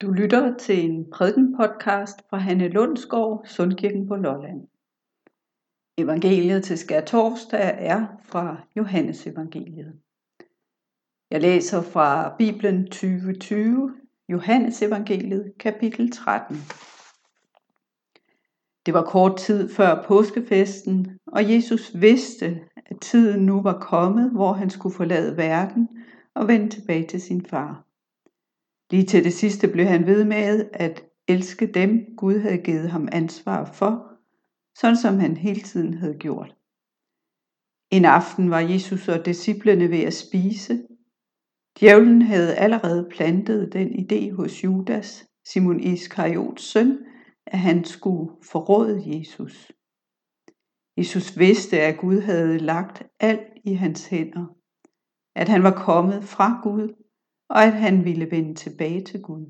Du lytter til en prædikenpodcast fra Hanne Lundsgaard, Sundkirken på Lolland. Evangeliet til skær torsdag er fra Johannes evangeliet. Jeg læser fra Bibelen 2020, Johannes evangeliet, kapitel 13. Det var kort tid før påskefesten, og Jesus vidste, at tiden nu var kommet, hvor han skulle forlade verden og vende tilbage til sin far. Lige til det sidste blev han ved med at elske dem, Gud havde givet ham ansvar for, sådan som han hele tiden havde gjort. En aften var Jesus og disciplene ved at spise. Djævlen havde allerede plantet den idé hos Judas, Simon Iskariots søn, at han skulle forråde Jesus. Jesus vidste, at Gud havde lagt alt i hans hænder, at han var kommet fra Gud og at han ville vende tilbage til Gud.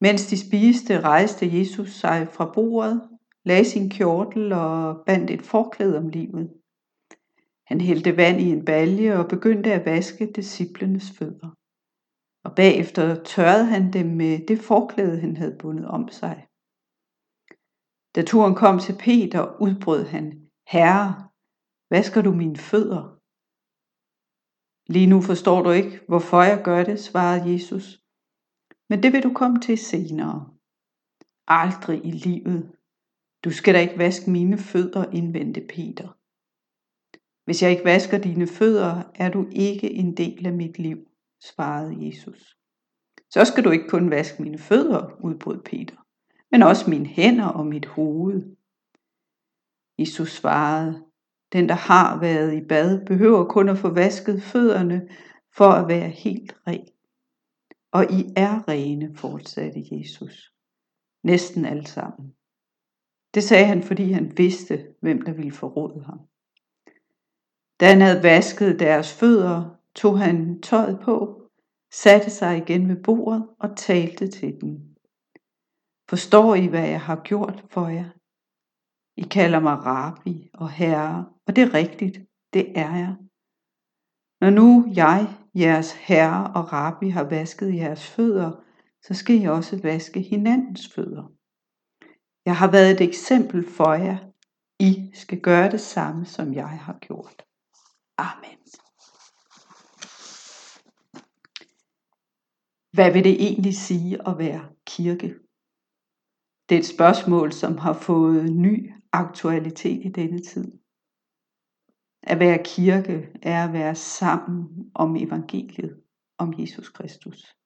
Mens de spiste, rejste Jesus sig fra bordet, lagde sin kjortel og bandt et forklæde om livet. Han hældte vand i en balje og begyndte at vaske disciplenes fødder. Og bagefter tørrede han dem med det forklæde, han havde bundet om sig. Da turen kom til Peter, udbrød han, Herre, vasker du mine fødder? Lige nu forstår du ikke, hvorfor jeg gør det, svarede Jesus. Men det vil du komme til senere. Aldrig i livet. Du skal da ikke vaske mine fødder, indvendte Peter. Hvis jeg ikke vasker dine fødder, er du ikke en del af mit liv, svarede Jesus. Så skal du ikke kun vaske mine fødder, udbrød Peter, men også mine hænder og mit hoved. Jesus svarede, den, der har været i bad, behøver kun at få vasket fødderne for at være helt ren. Og I er rene, fortsatte Jesus. Næsten alle sammen. Det sagde han, fordi han vidste, hvem der ville forråde ham. Da han havde vasket deres fødder, tog han tøjet på, satte sig igen ved bordet og talte til dem. Forstår I, hvad jeg har gjort for jer? I kalder mig rabbi og herre, og det er rigtigt, det er jeg. Når nu jeg, jeres herre og rabbi, har vasket jeres fødder, så skal I også vaske hinandens fødder. Jeg har været et eksempel for jer. I skal gøre det samme, som jeg har gjort. Amen. Hvad vil det egentlig sige at være kirke? Det er et spørgsmål, som har fået ny aktualitet i denne tid. At være kirke er at være sammen om evangeliet, om Jesus Kristus.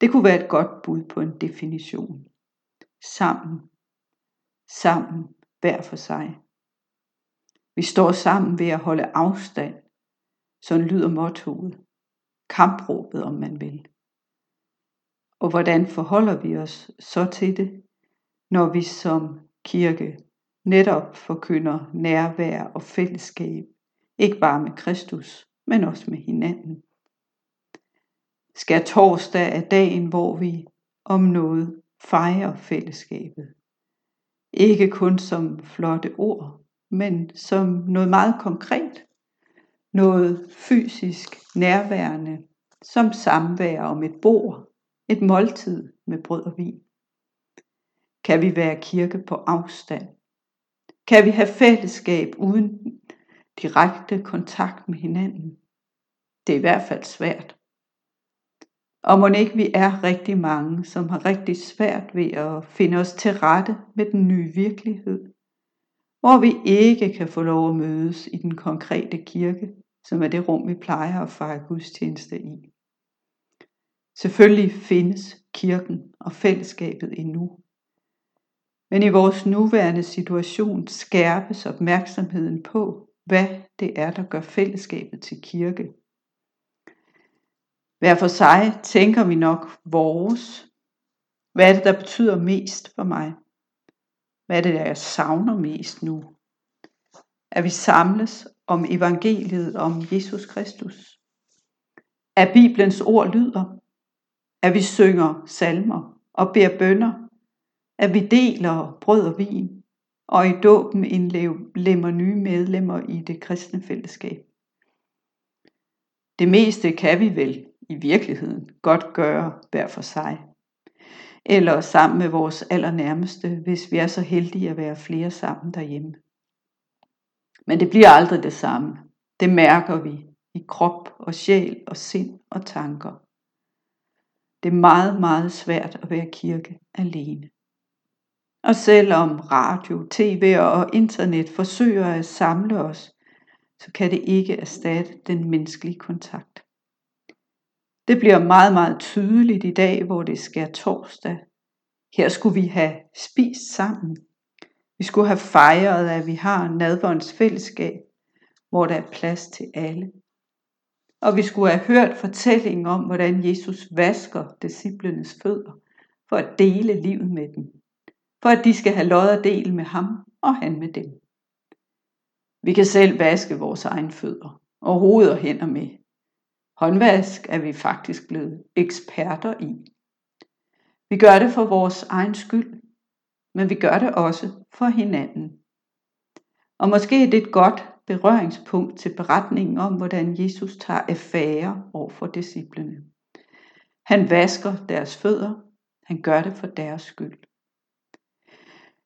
Det kunne være et godt bud på en definition. Sammen. Sammen hver for sig. Vi står sammen ved at holde afstand. Sådan lyder mottoet. Kampråbet, om man vil. Og hvordan forholder vi os så til det, når vi som kirke netop forkynder nærvær og fællesskab, ikke bare med Kristus, men også med hinanden. Skal torsdag er dagen, hvor vi om noget fejrer fællesskabet. Ikke kun som flotte ord, men som noget meget konkret. Noget fysisk nærværende, som samvær om et bord, et måltid med brød og vin. Kan vi være kirke på afstand? Kan vi have fællesskab uden direkte kontakt med hinanden? Det er i hvert fald svært. Og må ikke vi er rigtig mange, som har rigtig svært ved at finde os til rette med den nye virkelighed, hvor vi ikke kan få lov at mødes i den konkrete kirke, som er det rum, vi plejer at fejre gudstjeneste i. Selvfølgelig findes kirken og fællesskabet endnu, men i vores nuværende situation skærpes opmærksomheden på, hvad det er, der gør fællesskabet til kirke. Hver for sig tænker vi nok vores. Hvad er det, der betyder mest for mig? Hvad er det, der jeg savner mest nu? At vi samles om evangeliet om Jesus Kristus. At Bibelens ord lyder. At vi synger salmer og beder bønder at vi deler brød og vin, og i dåben indlemmer nye medlemmer i det kristne fællesskab. Det meste kan vi vel i virkeligheden godt gøre hver for sig. Eller sammen med vores allernærmeste, hvis vi er så heldige at være flere sammen derhjemme. Men det bliver aldrig det samme. Det mærker vi i krop og sjæl og sind og tanker. Det er meget, meget svært at være kirke alene. Og selvom radio, tv og internet forsøger at samle os, så kan det ikke erstatte den menneskelige kontakt. Det bliver meget, meget tydeligt i dag, hvor det sker torsdag. Her skulle vi have spist sammen. Vi skulle have fejret, at vi har nadvånds fællesskab, hvor der er plads til alle. Og vi skulle have hørt fortællingen om, hvordan Jesus vasker disciplenes fødder, for at dele livet med dem. For at de skal have lod og del med ham, og han med dem. Vi kan selv vaske vores egen fødder, og hoved og hænder med. Håndvask er vi faktisk blevet eksperter i. Vi gør det for vores egen skyld, men vi gør det også for hinanden. Og måske er det et godt berøringspunkt til beretningen om, hvordan Jesus tager affære over for disciplene. Han vasker deres fødder. Han gør det for deres skyld.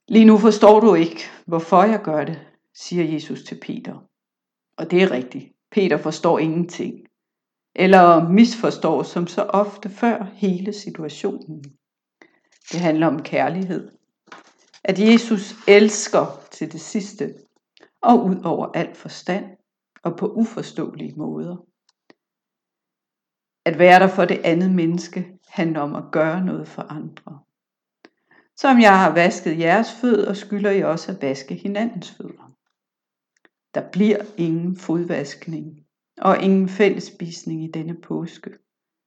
Lige nu forstår du ikke, hvorfor jeg gør det, siger Jesus til Peter. Og det er rigtigt. Peter forstår ingenting. Eller misforstår som så ofte før hele situationen. Det handler om kærlighed. At Jesus elsker til det sidste og ud over al forstand og på uforståelige måder. At være der for det andet menneske handler om at gøre noget for andre. Som jeg har vasket jeres fødder, skylder I også at vaske hinandens fødder. Der bliver ingen fodvaskning og ingen fællesspisning i denne påske.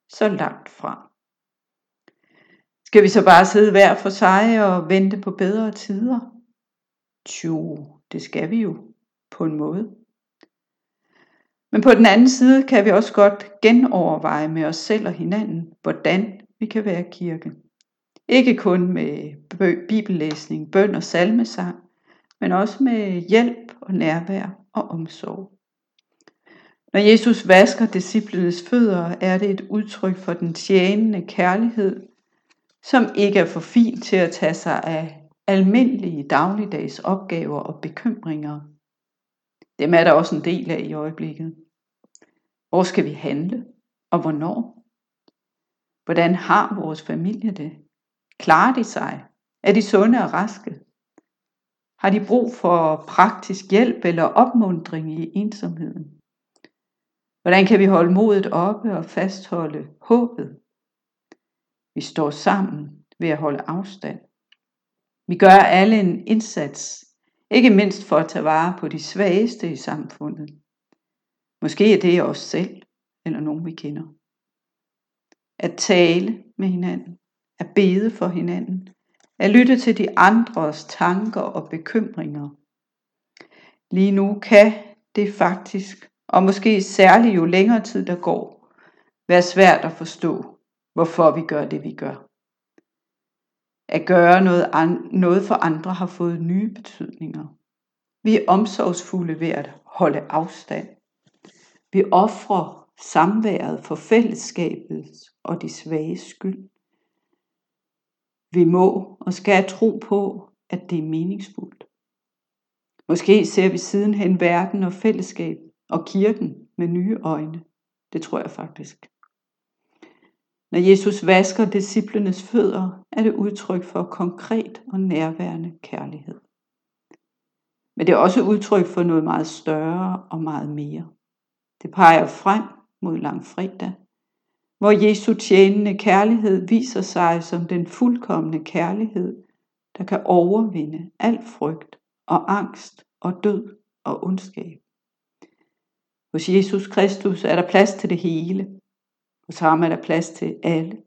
Så langt fra. Skal vi så bare sidde hver for sig og vente på bedre tider? Tjo, det skal vi jo på en måde. Men på den anden side kan vi også godt genoverveje med os selv og hinanden, hvordan vi kan være kirke. Ikke kun med bibellæsning, bøn og salmesang, men også med hjælp og nærvær og omsorg. Når Jesus vasker disciplenes fødder, er det et udtryk for den tjenende kærlighed, som ikke er for fin til at tage sig af almindelige dagligdags opgaver og bekymringer. Dem er der også en del af i øjeblikket. Hvor skal vi handle, og hvornår? Hvordan har vores familie det? Klarer de sig? Er de sunde og raske? Har de brug for praktisk hjælp eller opmundring i ensomheden? Hvordan kan vi holde modet oppe og fastholde håbet? Vi står sammen ved at holde afstand. Vi gør alle en indsats, ikke mindst for at tage vare på de svageste i samfundet. Måske er det os selv eller nogen vi kender. At tale med hinanden, at bede for hinanden, at lytte til de andres tanker og bekymringer. Lige nu kan det faktisk og måske særligt jo længere tid der går, være svært at forstå, hvorfor vi gør det, vi gør. At gøre noget, an- noget for andre har fået nye betydninger. Vi er omsorgsfulde ved at holde afstand. Vi offrer samværet for fællesskabets og de svage skyld. Vi må og skal tro på, at det er meningsfuldt. Måske ser vi sidenhen verden og fællesskab og kirken med nye øjne. Det tror jeg faktisk. Når Jesus vasker disciplenes fødder, er det udtryk for konkret og nærværende kærlighed. Men det er også udtryk for noget meget større og meget mere. Det peger frem mod langfredag, hvor Jesu tjenende kærlighed viser sig som den fuldkommende kærlighed, der kan overvinde al frygt og angst og død og ondskab. Hos Jesus Kristus er der plads til det hele. Hos ham er der plads til alle.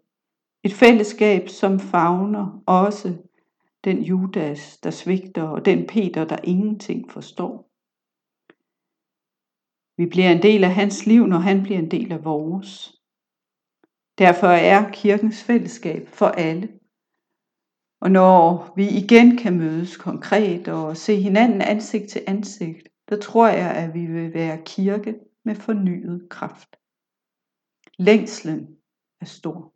Et fællesskab, som favner også den Judas, der svigter, og den Peter, der ingenting forstår. Vi bliver en del af hans liv, når han bliver en del af vores. Derfor er kirkens fællesskab for alle. Og når vi igen kan mødes konkret og se hinanden ansigt til ansigt, der tror jeg, at vi vil være kirke med fornyet kraft. Længslen er stor.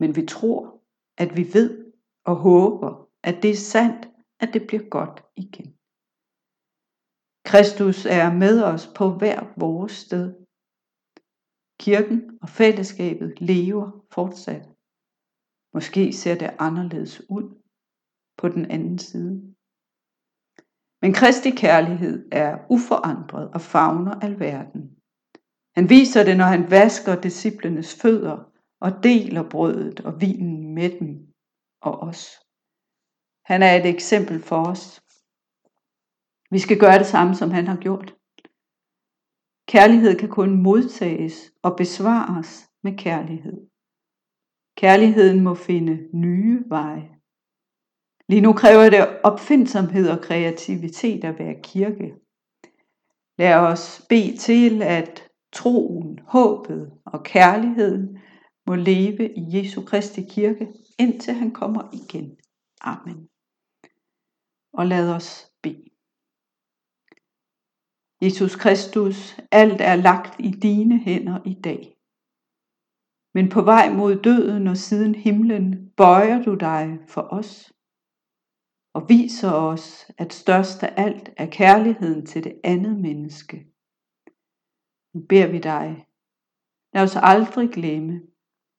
Men vi tror, at vi ved og håber, at det er sandt, at det bliver godt igen. Kristus er med os på hver vores sted. Kirken og fællesskabet lever fortsat. Måske ser det anderledes ud på den anden side. Men Kristi kærlighed er uforandret og favner alverden. Han viser det, når han vasker disciplenes fødder og deler brødet og vinen med dem og os. Han er et eksempel for os. Vi skal gøre det samme, som han har gjort. Kærlighed kan kun modtages og besvares med kærlighed. Kærligheden må finde nye veje. Lige nu kræver det opfindsomhed og kreativitet at være kirke. Lad os bede til, at troen, håbet og kærligheden må leve i Jesu Kristi kirke, indtil han kommer igen. Amen. Og lad os bede. Jesus Kristus, alt er lagt i dine hænder i dag. Men på vej mod døden og siden himlen bøjer du dig for os og viser os, at størst af alt er kærligheden til det andet menneske. Nu beder vi dig, lad os aldrig glemme,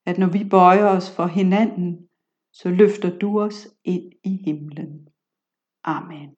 at når vi bøjer os for hinanden, så løfter du os ind i himlen. Amen.